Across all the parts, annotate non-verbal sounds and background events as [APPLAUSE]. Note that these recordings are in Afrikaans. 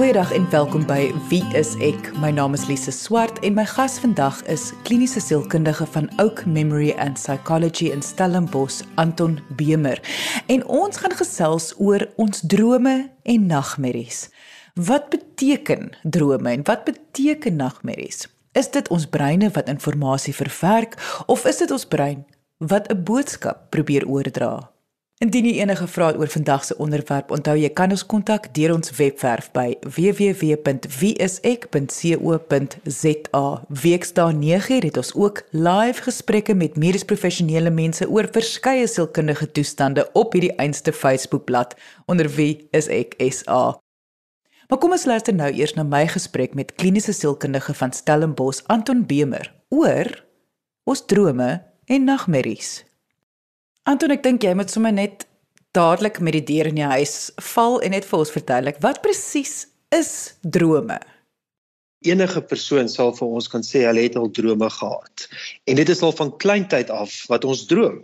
Goeiedag en welkom by Wie is ek? My naam is Lise Swart en my gas vandag is kliniese sielkundige van Oak Memory and Psychology in Stellenbosch, Anton Bemer. En ons gaan gesels oor ons drome en nagmerries. Wat beteken drome en wat beteken nagmerries? Is dit ons breine wat inligting verwerk of is dit ons brein wat 'n boodskap probeer oordra? Indien jy enige vrae het oor vandag se onderwerp, onthou jy kan ons kontak deur ons webwerf by www.wieisek.co.za. Weksdae 9 het ons ook live gesprekke met medies professionele mense oor verskeie sielkundige toestande op hierdie einste Facebookblad onder Wie is ek SA. Maar kom ons luister nou eers na my gesprek met kliniese sielkundige van Stellenbosch, Anton Bemer, oor ons drome en nagmerries. Anton, ek dink jy moet sommer net dadelik met die deur in die huis val en net vir ons verduidelik wat presies is drome. Enige persoon sal vir ons kan sê hulle het al drome gehad. En dit is al van kleintyd af wat ons droom.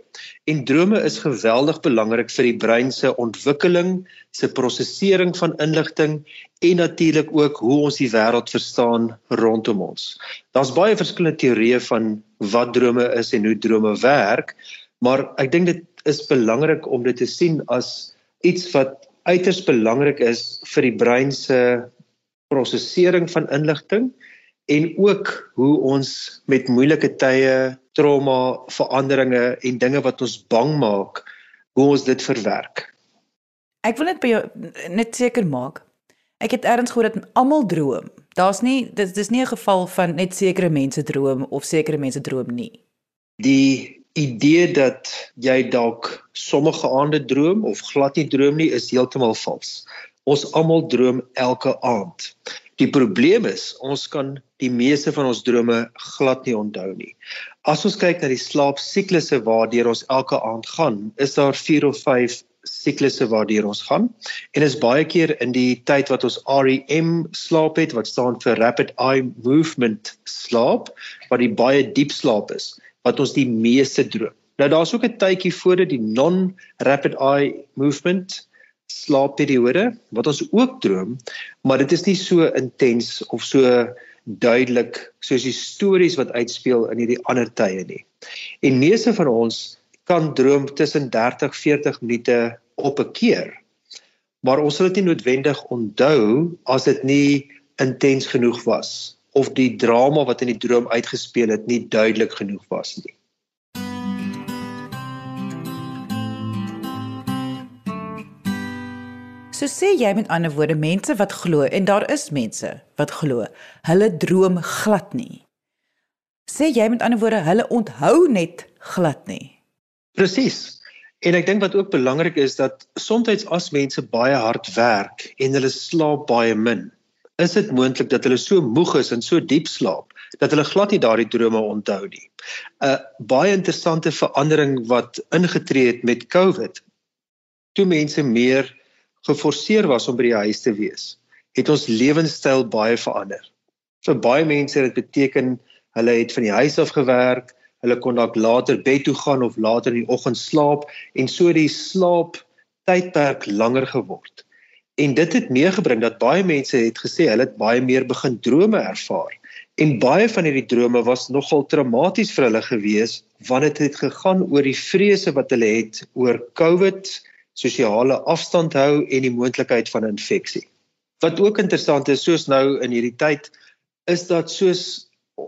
En drome is geweldig belangrik vir die brein se ontwikkeling, se prosesering van inligting en natuurlik ook hoe ons die wêreld verstaan rondom ons. Daar's baie verskillende teorieë van wat drome is en hoe drome werk, maar ek dink dit is belangrik om dit te sien as iets wat uiters belangrik is vir die brein se prosesering van inligting en ook hoe ons met moeilike tye, trauma, veranderinge en dinge wat ons bang maak, hoe ons dit verwerk. Ek wil net by jou net seker maak. Ek het erns gehoor dat almal droom. Daar's nie dis dis nie 'n geval van net sekere mense droom of sekere mense droom nie. Die idee dat jy dalk sommige aande droom of glad nie droom nie is heeltemal vals. Ons almal droom elke aand. Die probleem is ons kan die meeste van ons drome glad nie onthou nie. As ons kyk na die slaapsiklusse waardeur ons elke aand gaan, is daar 4 of 5 siklusse waardeur ons gaan en is baie keer in die tyd wat ons REM slaap het wat staan vir rapid eye movement slaap wat die baie diep slaap is wat ons die meeste droom. Nou daar's ook 'n tydjie voor dit die non-rapid eye movement slaapperiode wat ons ook droom, maar dit is nie so intens of so duidelik soos die stories wat uitspeel in hierdie ander tye nie. En meeste van ons kan droom tussen 30 40 minute op 'n keer. Maar ons sal dit nie noodwendig onthou as dit nie intens genoeg was of die drama wat in die droom uitgespeel het nie duidelik genoeg was nie. So sê jy met ander woorde mense wat glo en daar is mense wat glo, hulle droom glad nie. Sê jy met ander woorde hulle onthou net glad nie. Presies. En ek dink wat ook belangrik is dat soms as mense baie hard werk en hulle slaap baie min, is dit moontlik dat hulle so moeg is en so diep slaap dat hulle glad nie daardie drome onthou nie. 'n Baie interessante verandering wat ingetree het met COVID. Toe mense meer geforseer was om by die huis te wees, het ons lewenstyl baie verander. Vir baie mense het dit beteken hulle het van die huis af gewerk, hulle kon dalk later bed toe gaan of later in die oggend slaap en so die slaap tydperk langer geword. En dit het meegebring dat baie mense het gesê hulle het baie meer begin drome ervaar. En baie van hierdie drome was nogal traumaties vir hulle gewees want dit het gegaan oor die vrese wat hulle het oor COVID, sosiale afstand hou en die moontlikheid van infeksie. Wat ook interessant is, soos nou in hierdie tyd, is dat soos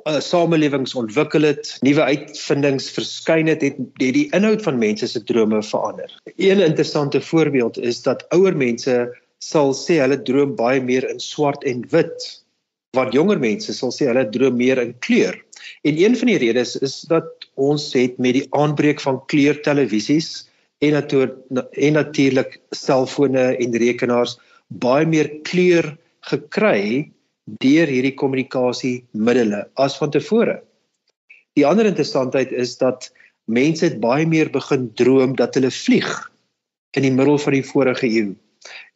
uh, samelewings ontwikkel het, nuwe uitvindings verskyn het, het die, die inhoud van mense se drome verander. Een interessante voorbeeld is dat ouer mense sal sê hulle droom baie meer in swart en wit wat jonger mense sal sê hulle droom meer in kleur. En een van die redes is dat ons het met die aanbreek van kleurtelevisies en natuurlik en natuurlik selfone en rekenaars baie meer kleur gekry deur hierdie kommunikasiemiddels as van tevore. Die ander interessantheid is dat mense het baie meer begin droom dat hulle vlieg in die middel van die vorige eeu.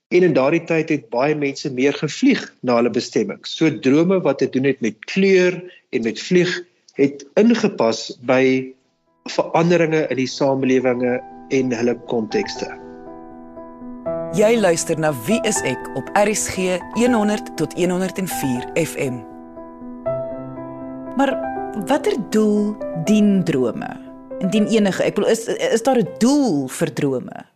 En in daardie tyd het baie mense meer gevlieg na hulle bestemming. So drome wat te doen het met kleur en met vlieg het ingepas by veranderinge in die samelewinge en hulle kontekste. Jy luister na Wie is ek op RCG 100 tot 104 FM. Maar watter doel dien drome? Indien enige, ek bedoel is is daar 'n doel vir drome?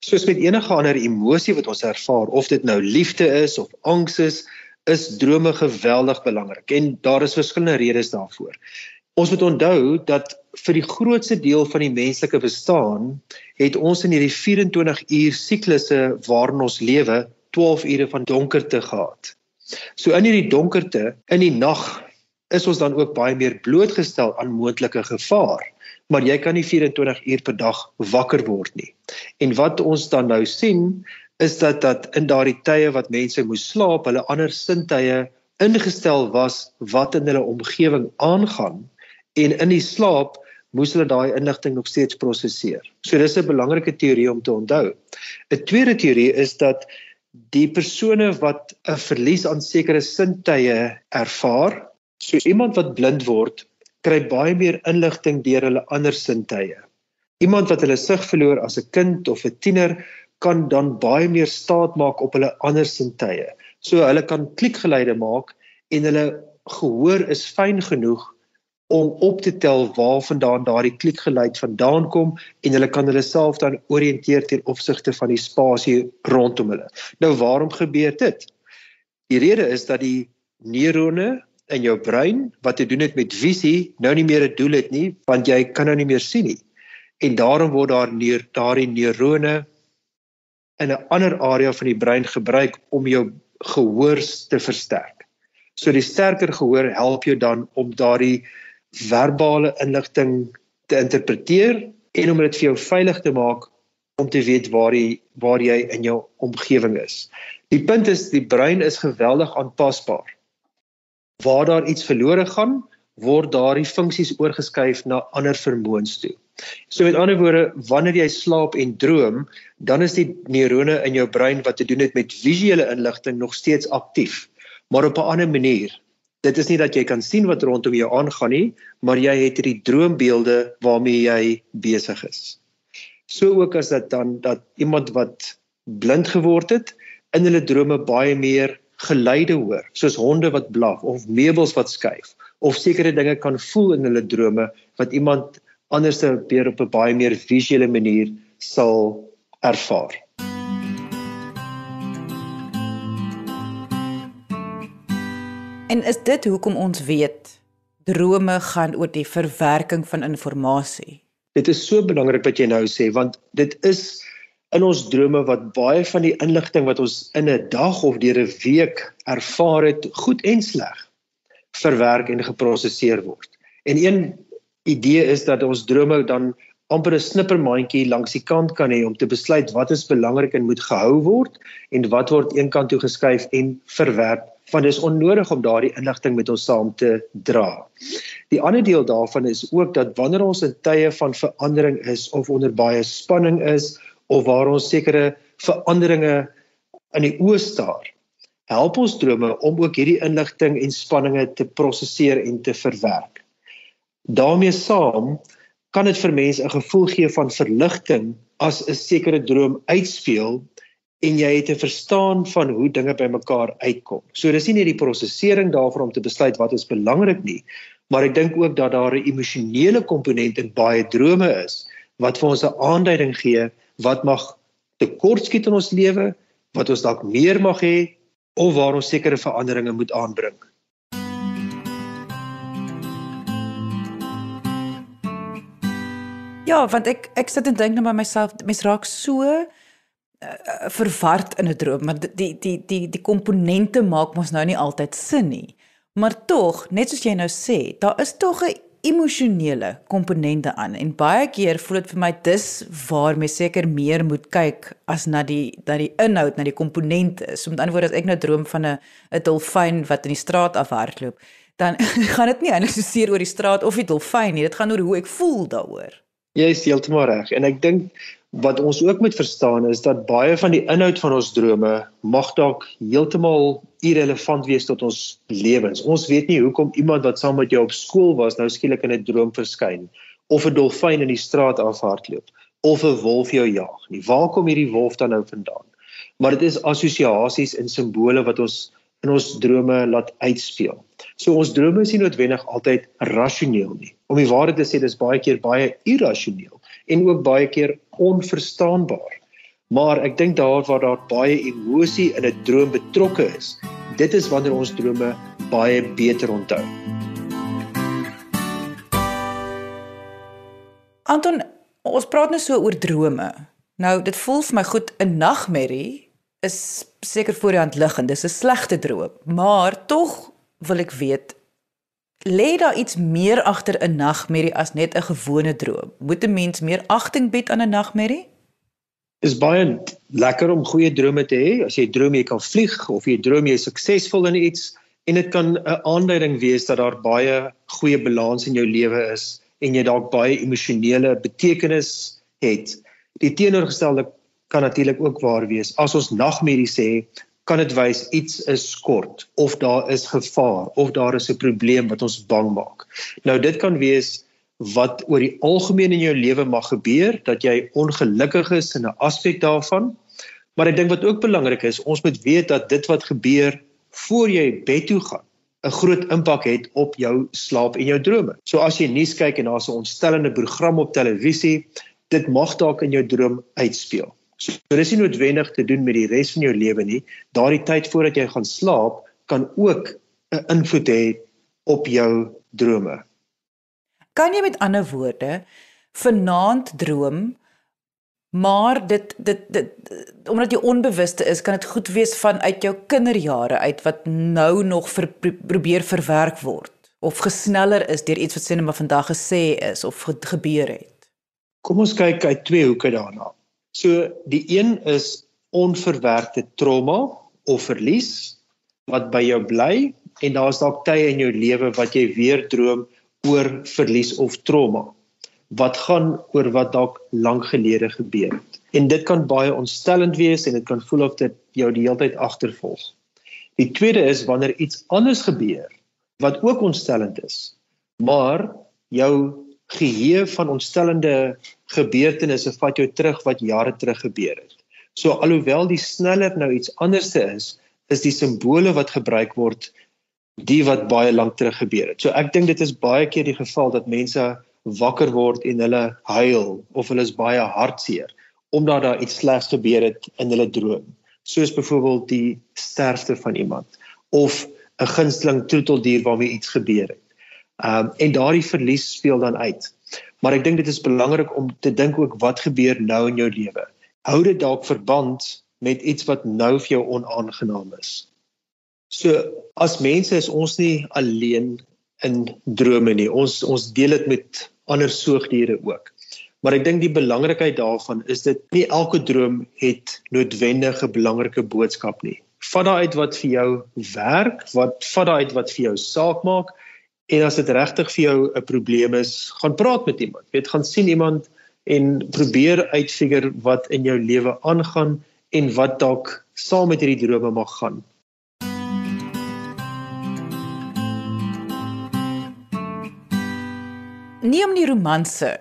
Soos met enige ander emosie wat ons ervaar, of dit nou liefde is of angs is, is drome geweldig belangrik en daar is verskillende redes daarvoor. Ons moet onthou dat vir die grootste deel van die menslike bestaan het ons in hierdie 24 uur siklusse waarin ons lewe 12 ure van donkerte gehad. So in hierdie donkerte, in die nag, is ons dan ook baie meer blootgestel aan moontlike gevaar, maar jy kan nie 24 uur per dag wakker word nie. En wat ons dan nou sien, is dat dat in daardie tye wat mense moes slaap, hulle ander sintuie ingestel was wat in hulle omgewing aangaan en in die slaap moes hulle daai inligting nog steeds prosesseer. So dis 'n belangrike teorie om te onthou. 'n Tweede teorie is dat die persone wat 'n verlies aan sekere sintuie ervaar, so iemand wat blind word, kry baie meer inligting deur hulle ander sintuie. Iemand wat hulle sig verloor as 'n kind of 'n tiener kan dan baie meer staat maak op hulle ander sintuie. So hulle kan klikgeluide maak en hulle gehoor is fyn genoeg om op te tel waarvandaan daardie klikgeluid vandaan kom en hulle kan hulle self dan orienteer ten opsigte van die spasie rondom hulle. Nou waarom gebeur dit? Die rede is dat die neurone in jou brein wat te doen het met visie nou nie meer 'n doel het nie want jy kan nou nie meer sien nie. En daarom word daar neer daardie neurone in 'n ander area van die brein gebruik om jou gehoor te versterk. So die sterker gehoor help jou dan om daardie verbale inligting te interpreteer en om dit vir jou veilig te maak om te weet waar jy waar jy in jou omgewing is. Die punt is die brein is geweldig aanpasbaar. Waar daar iets verlore gaan, word daardie funksies oorgeskuif na ander vermoëns toe. So met ander woorde, wanneer jy slaap en droom, dan is die neurone in jou brein wat te doen het met visuele inligting nog steeds aktief, maar op 'n ander manier dit is nie dat jy kan sien wat rondom jou aangaan nie, maar jy het hierdie droombeelde waarmee jy besig is. So ook as dit dan dat iemand wat blind geword het in hulle drome baie meer geluide hoor, soos honde wat blaf of meubels wat skuif of sekere dinge kan voel in hulle drome wat iemand anders op 'n baie meer visuele manier sal ervaar. En is dit hoekom ons weet drome gaan oor die verwerking van inligting? Dit is so belangrik wat jy nou sê want dit is in ons drome wat baie van die inligting wat ons in 'n dag of deur 'n week ervaar het, goed en sleg verwerk en geprosesseer word. En een idee is dat ons drome dan amper 'n snippermandjie langs die kant kan hê om te besluit wat is belangrik en moet gehou word en wat word eenkant toe geskuif en verwerp want dit is onnodig om daardie inligting met ons saam te dra. Die ander deel daarvan is ook dat wanneer ons in tye van verandering is of onder baie spanning is of waar ons sekere veranderinge in die oë staar, help ons drome om ook hierdie inligting en spanninge te prosesseer en te verwerk. daarmee saam kan dit vir mense 'n gevoel gee van verligting as 'n sekere droom uitspeel en jy het 'n verstaan van hoe dinge bymekaar uitkom. So dis nie net die prosesering daarvan om te besluit wat is belangrik nie, maar ek dink ook dat daar 'n emosionele komponent in baie drome is wat vir ons 'n aanduiding gee wat mag tekortskiet in ons lewe, wat ons dalk meer mag hê of waar ons sekere veranderinge moet aanbring. Ja, want ek ek sit en dink net by myself, mens raak so uh, verward in 'n droom, maar die die die die komponente maak mos nou nie altyd sin nie. Maar tog, net soos jy nou sê, daar is tog 'n emosionele komponente aan en baie keer voel dit vir my dis waar mens seker meer moet kyk as na die na die inhoud, na die komponente. So met ander woorde as ek nou droom van 'n 'n dolfyn wat in die straat afhardloop, dan [LAUGHS] gaan dit nie eintlik so seer oor die straat of die dolfyn nie, dit gaan oor hoe ek voel daaroor. Jy is heeltemal reg en ek dink wat ons ook moet verstaan is dat baie van die inhoud van ons drome mag dalk heeltemal irrelevant wees tot ons lewens. Ons weet nie hoekom iemand wat saam met jou op skool was nou skielik in 'n droom verskyn of 'n dolfyn in die straat afhardloop of 'n wolf jou jag nie. Waar kom hierdie wolf dan nou vandaan? maar dit is assosiasies en simbole wat ons in ons drome laat uitspeel. So ons drome is nie noodwendig altyd rasioneel nie. Om die waarheid te sê, dis baie keer baie irrasioneel en ook baie keer onverstaanbaar. Maar ek dink daar waar daar baie emosie in 'n droom betrokke is, dit is wanneer ons drome baie beter onthou. Anton, ons praat nou so oor drome. Nou, dit voel vir my goed 'n nagmerrie is seker voor die hand liggend. Dis 'n slegte droom, maar tog wil ek weet lê daar iets meer agter 'n nagmerrie as net 'n gewone droom? Moet 'n mens meer agting bied aan 'n nagmerrie? Dis baie lekker om goeie drome te hê. As jy droom jy kan vlieg of jy droom jy is suksesvol in iets en dit kan 'n aanduiding wees dat daar baie goeie balans in jou lewe is en jy dalk baie emosionele betekenis het. Die teenoorgestelde kan natuurlik ook waar wees. As ons nagmerrie sê, kan dit wys iets is kort of daar is gevaar of daar is 'n probleem wat ons bang maak. Nou dit kan wees wat oor die algemeen in jou lewe mag gebeur dat jy ongelukkig is in 'n aspek daarvan. Maar ek dink wat ook belangrik is, ons moet weet dat dit wat gebeur voor jy bed toe gaan 'n groot impak het op jou slaap en jou drome. So as jy nuus kyk en daar's 'n ontstellende program op televisie, dit mag dalk in jou droom uitspeel. So dis nie noodwendig te doen met die res van jou lewe nie. Daardie tyd voordat jy gaan slaap kan ook 'n invloed hê op jou drome. Kan jy met ander woorde vanaand droom Maar dit dit dit omdat jy onbewuste is, kan dit goed wees vanuit jou kinderjare uit wat nou nog ver, probeer verwerk word of gesneller is deur iets wat sê net maar vandag gesê is of ge, gebeur het. Kom ons kyk uit twee hoeke daarna. So die een is onverwerkte trauma of verlies wat by jou bly en daar's dalk tye in jou lewe wat jy weer droom oor verlies of trauma wat gaan oor wat dalk lank gelede gebeur het. En dit kan baie ontstellend wees en dit kan voel of dit jou die hele tyd agtervolg. Die tweede is wanneer iets anders gebeur wat ook ontstellend is, maar jou geheue van ontstellende gebeurtenisse vat jou terug wat jare terug gebeur het. So alhoewel die sneller nou iets anderste is, is die simbole wat gebruik word die wat baie lank terug gebeur het. So ek dink dit is baie keer die geval dat mense wakker word en hulle huil of hulle is baie hartseer omdat daar iets slegs gebeur het in hulle droom soos byvoorbeeld die sterfte van iemand of 'n gunsteling troeteldier waarmee iets gebeur het. Um en daardie verlies speel dan uit. Maar ek dink dit is belangrik om te dink ook wat gebeur nou in jou lewe. Hou dit dalk verband met iets wat nou vir jou onaangenaam is. So as mense is ons nie alleen in drome nie. Ons ons deel dit met ander soogdiere ook. Maar ek dink die belangrikheid daarvan is dit nie elke droom het noodwendige belangrike boodskap nie. Vat daai uit wat vir jou werk, wat vat daai uit wat vir jou saak maak en as dit regtig vir jou 'n probleem is, gaan praat met iemand. Jy weet, gaan sien iemand en probeer uitfigure wat in jou lewe aangaan en wat dalk saam met hierdie drome mag gaan. nie om die romanse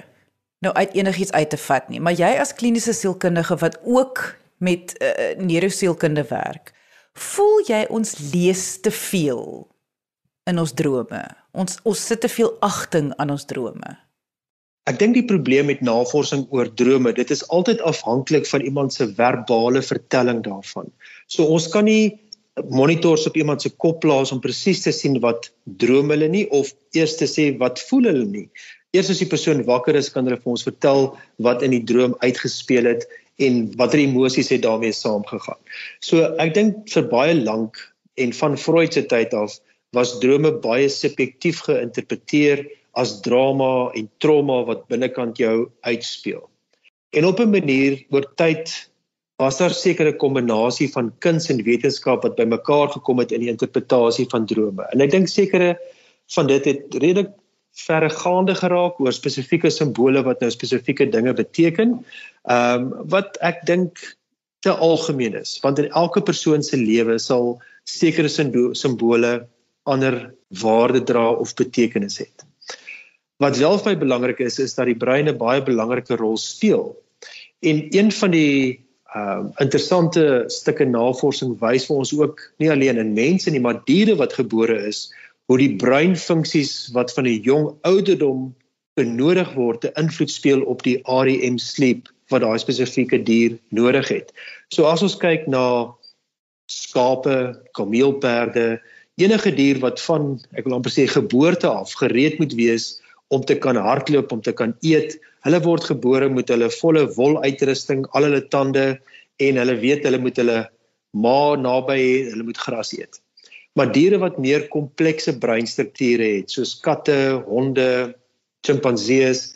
nou uit enigiets uit te vat nie, maar jy as kliniese sielkundige wat ook met uh, neurosielkunde werk, voel jy ons lees te veel in ons drome. Ons ons sit te veel agting aan ons drome. Ek dink die probleem met navorsing oor drome, dit is altyd afhanklik van iemand se verbale vertelling daarvan. So ons kan nie monitors op iemand se kop plaas om presies te sien wat droom hulle nie of eers te sê wat voel hulle nie. Eers as die persoon wakker is, kan hulle vir ons vertel wat in die droom uitgespeel het en watter emosies het daarmee saamgegaan. So ek dink vir baie lank en van Freud se tyd af was drome baie subjektief geïnterpreteer as drama en trauma wat binnekant jou uitspeel. En op 'n manier oor tyd was daar sekere kombinasie van kuns en wetenskap wat bymekaar gekom het in die interpretasie van drome. En ek dink sekere van dit het redelik verregaande geraak oor spesifieke simbole wat nou spesifieke dinge beteken. Ehm um, wat ek dink te algemeen is, want in elke persoon se lewe sal sekere simbole ander waarde dra of betekenis het. Wat wel vir my belangrik is, is dat die brein 'n baie belangrike rol speel. En een van die Ehm uh, interessante stukke navorsing wys vir ons ook nie alleen in mense nie, maar diere wat gebore is, hoe die breinfunksies wat van 'n jong ouderdom benodig word te invloed speel op die REM sleep wat daai spesifieke dier nodig het. So as ons kyk na skape, kameelperde, enige dier wat van ek wil amper sê geboorte af gereed moet wees om te kan hardloop, om te kan eet. Hulle word gebore met hulle volle woluitrusting, al hulle tande en hulle weet hulle moet hulle ma naby hê, hulle moet gras eet. Maar diere wat meer komplekse breinstrukture het, soos katte, honde, chimpansees,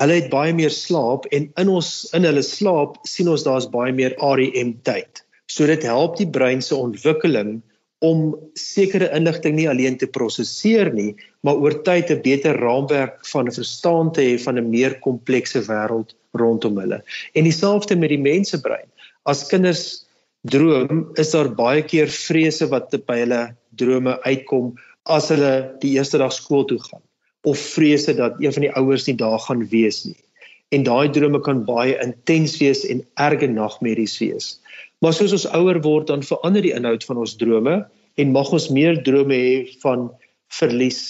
hulle het baie meer slaap en in ons in hulle slaap sien ons daar's baie meer REM tyd. So dit help die brein se ontwikkeling om sekere inligting nie alleen te prosesseer nie, maar oor tyd 'n beter raamwerk van verstaan te hê van 'n meer komplekse wêreld rondom hulle. En dieselfde met die mensebrein. As kinders droom, is daar baie keer vrese wat by hulle drome uitkom as hulle die eerste dag skool toe gaan of vrese dat een van die ouers nie daar gaan wees nie. En daai drome kan baie intens wees en erge nagmerries wees. Maar soos ons ouer word, dan verander die inhoud van ons drome en mag ons meer drome hê van verlies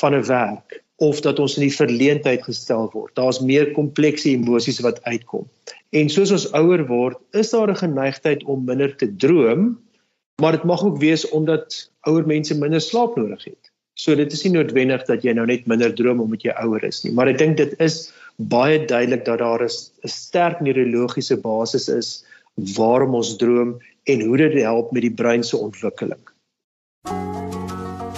van 'n werk of dat ons in die verleentheid gestel word. Daar's meer komplekse emosies wat uitkom. En soos ons ouer word, is daar 'n geneigtheid om minder te droom, maar dit mag ook wees omdat ouer mense minder slaap nodig het. So dit is nie noodwendig dat jy nou net minder droom omdat jy ouer is nie, maar ek dink dit is baie duidelik dat daar 'n sterk neurologiese basis is waarom ons droom en hoe dit help met die brein se ontwikkeling.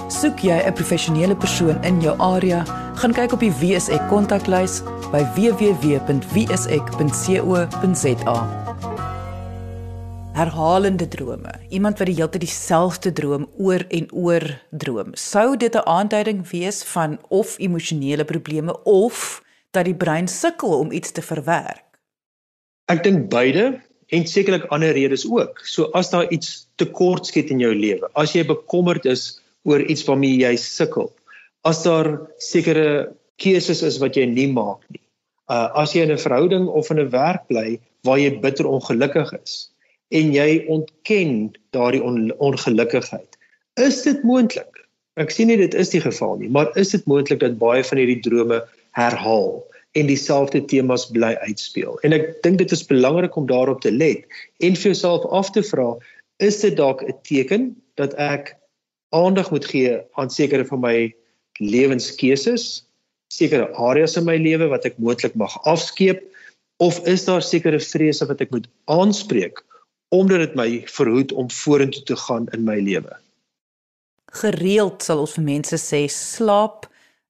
Soek jy 'n professionele persoon in jou area, gaan kyk op die WSE kontaklys by www.wse.co.za. Herhalende drome. Iemand wat die hele tyd dieselfde droom oor en oor droom. Sou dit 'n aanduiding wees van of emosionele probleme of dat die brein sukkel om iets te verwerk? Ek dink beide en sekerlik ander redes ook. So as daar iets tekort skiet in jou lewe, as jy bekommerd is oor iets waarmee jy sukkel, as daar sekere keuses is wat jy nie maak nie. Uh as jy in 'n verhouding of in 'n werk bly waar jy bitter ongelukkig is en jy ontken daardie on ongelukkigheid, is dit moontlik. Ek sien nie dit is die geval nie, maar is dit moontlik dat baie van hierdie drome herhaal? En dieselfde temas bly uitspeel. En ek dink dit is belangrik om daarop te let en vir jouself af te vra, is dit dalk 'n teken dat ek aandag moet gee aan sekere van my lewenskeuses, sekere areas in my lewe wat ek moontlik mag afskeep of is daar sekere vrese wat ek moet aanspreek omdat dit my verhoed om vorentoe te gaan in my lewe? Gereeld sal ons vir mense sê slaap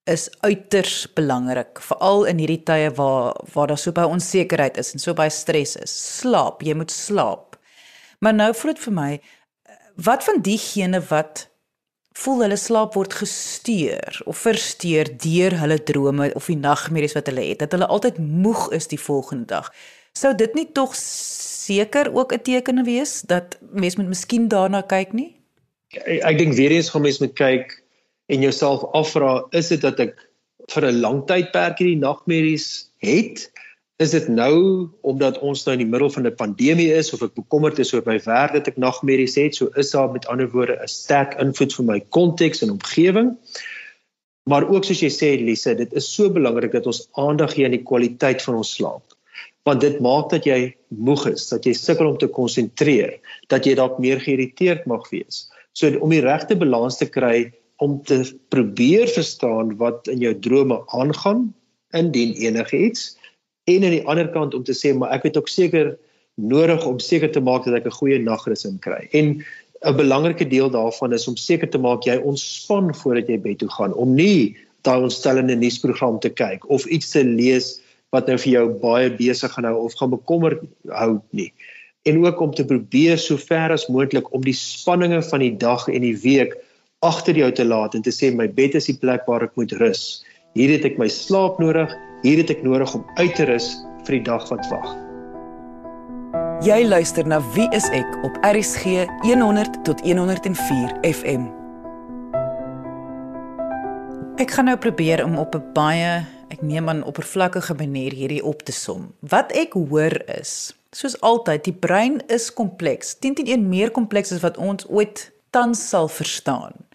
is uiters belangrik, veral in hierdie tye waar waar daar so baie onsekerheid is en so baie stres is. Slaap, jy moet slaap. Maar nou voel dit vir my wat van diegene wat voel hulle slaap word gesteur of versteur deur hulle drome of die nagmerries wat hulle het, dat hulle altyd moeg is die volgende dag. Sou dit nie tog seker ook 'n teken wees dat mens moet miskien daarna kyk nie? Ek, ek dink weer eens gaan mens moet kyk en jouself afvra is dit dat ek vir 'n lang tydperk hierdie nagmerries het? Is dit nou omdat ons nou in die middel van 'n pandemie is of ek bekommerd is oor my werk dat ek nagmerries het? So is daar met ander woorde 'n sterk invloed vir my konteks en omgewing maar ook soos jy sê Lise dit is so belangrik dat ons aandag gee aan die kwaliteit van ons slaap. Want dit maak dat jy moeg is dat jy sukkel om te konsentreer dat jy dalk meer geïrriteerd mag wees. So om die regte balans te kry om te probeer verstaan wat in jou drome aangaan indien enigiets en aan die ander kant om te sê maar ek het ook seker nodig om seker te maak dat ek 'n goeie nagrus in kry. En 'n belangrike deel daarvan is om seker te maak jy ontspan voordat jy bed toe gaan om nie daai ontstellende nuusprogram te kyk of iets te lees wat nou vir jou baie besig gaan hou of gaan bekommer hou nie. En ook om te probeer so ver as moontlik om die spanninge van die dag en die week agter jou te laat en te sê my bed is die plek waar ek moet rus. Hier het ek my slaap nodig, hier het ek nodig om uit te rus vir die dag wat wag. Jy luister na Wie is ek op RSG 100 tot 104 FM. Ek gaan nou probeer om op 'n baie, ek neem aan oppervlakkige manier hierdie op te som. Wat ek hoor is Soos altyd, die brein is kompleks, 10 teen 1 meer kompleks as wat ons ooit tans sal verstaan.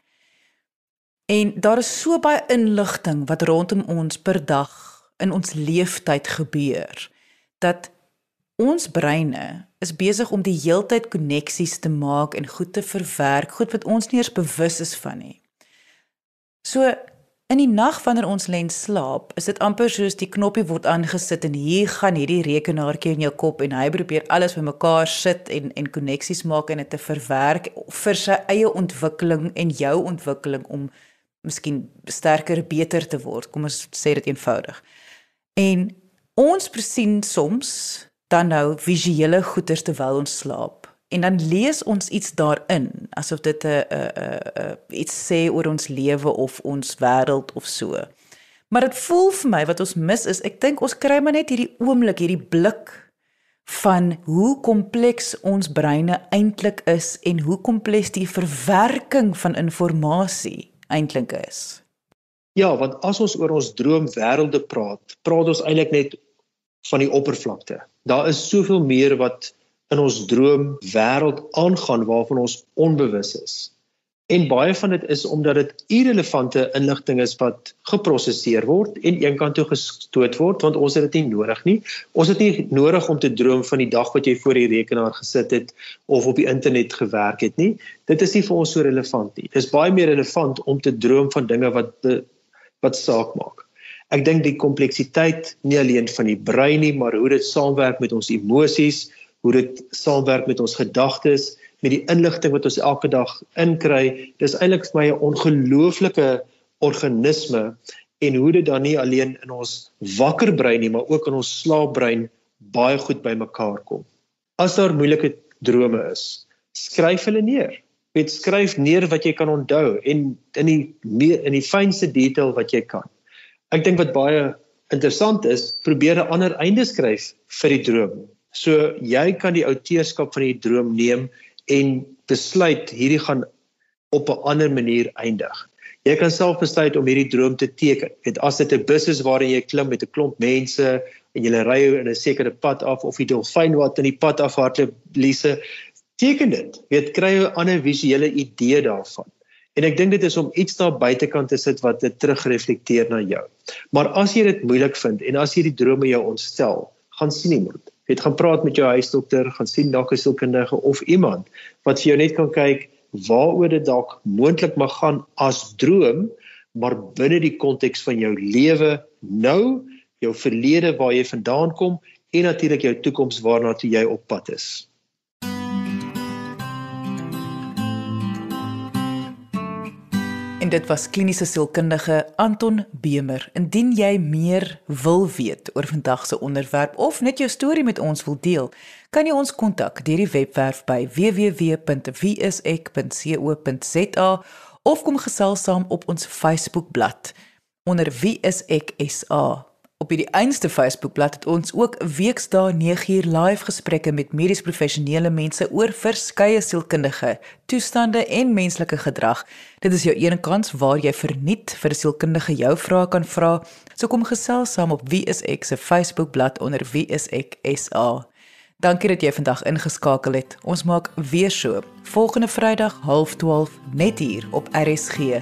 En daar is so baie inligting wat rondom ons per dag in ons leeftyd gebeur dat ons breine is besig om die heeltyd koneksies te maak en goed te verwerk, goed wat ons nie eens bewus is van nie. So in die nag wanneer ons lê en slaap, is dit amper soos die knoppie word aangesit en hier gaan hierdie rekenaartjie in jou kop en hy probeer alles bymekaar sit en en koneksies maak en dit te verwerk vir sy eie ontwikkeling en jou ontwikkeling om miskien sterker, beter te word. Kom ons sê dit eenvoudig. En ons sien soms dan nou visuele goeters terwyl ons slaap en dan lees ons iets daarin asof dit 'n 'n iets sê oor ons lewe of ons wêreld of so. Maar dit voel vir my wat ons mis is, ek dink ons kry maar net hierdie oomblik, hierdie blik van hoe kompleks ons breine eintlik is en hoe kompleks die verwerking van inligting eintlik is. Ja, want as ons oor ons droomwêrelde praat, praat ons eintlik net van die oppervlakte. Daar is soveel meer wat in ons droom wêreld aangaan waarvan ons onbewus is. En baie van dit is omdat dit irrelevante inligting is wat geprosesseer word en eenkant toe gestoot word want ons het dit nie nodig nie. Ons het nie nodig om te droom van die dag wat jy voor die rekenaar gesit het of op die internet gewerk het nie. Dit is nie vir ons so relevant nie. Dit is baie meer relevant om te droom van dinge wat wat saak maak. Ek dink die kompleksiteit nie alleen van die brein nie, maar hoe dit saamwerk met ons emosies, hoe dit saamwerk met ons gedagtes, met die inligting wat ons elke dag inkry. Dis eintlik vir my 'n ongelooflike organisme en hoe dit dan nie alleen in ons wakker brein nie, maar ook in ons slaapbrein baie goed bymekaar kom. As daar moeilike drome is, skryf hulle neer. Net skryf neer wat jy kan onthou en in die meer in die fynste detail wat jy kan. Ek dink wat baie interessant is, probeer 'n ander einde skryf vir die droom. So jy kan die outeurskap van die droom neem en besluit hierdie gaan op 'n ander manier eindig. Jy kan self besluit om hierdie droom te teken. Dit as dit 'n bus is waarin jy klim met 'n klomp mense en jy ry in 'n sekere pad af of die dolfyn wat in die pad afhardloop, lise, teken dit. Jy kry 'n ander visuele idee daarvan. En ek dink dit is om iets daar buitekant te sit wat dit terugreflekteer na jou. Maar as jy dit moeilik vind en as hierdie drome jou ontstel, gaan sien iemand het gaan praat met jou huisdokter, gaan sien dalk 'n sielkundige of iemand wat vir jou net kan kyk waaroor dit dalk moontlik mag gaan as droom, maar binne die konteks van jou lewe nou, jou verlede waar jy vandaan kom en natuurlik jou toekoms waarna toe jy op pad is. Dit was kliniese sielkundige Anton Bemer. Indien jy meer wil weet oor vandag se onderwerp of net jou storie met ons wil deel, kan jy ons kontak deur die webwerf by www.wieisek.co.za of kom gesels saam op ons Facebookblad onder wieiseksa Op die einste Facebookblad het ons ook weksdae 9uur live gesprekke met medies professionele mense oor verskeie sielkundige toestande en menslike gedrag. Dit is jou een kans waar jy verniet vir 'n sielkundige jou vrae kan vra. So kom gesels saam op Wie is ek se Facebookblad onder Wie is ek SA. Dankie dat jy vandag ingeskakel het. Ons maak weer so volgende Vrydag 12:30 net hier op RSG.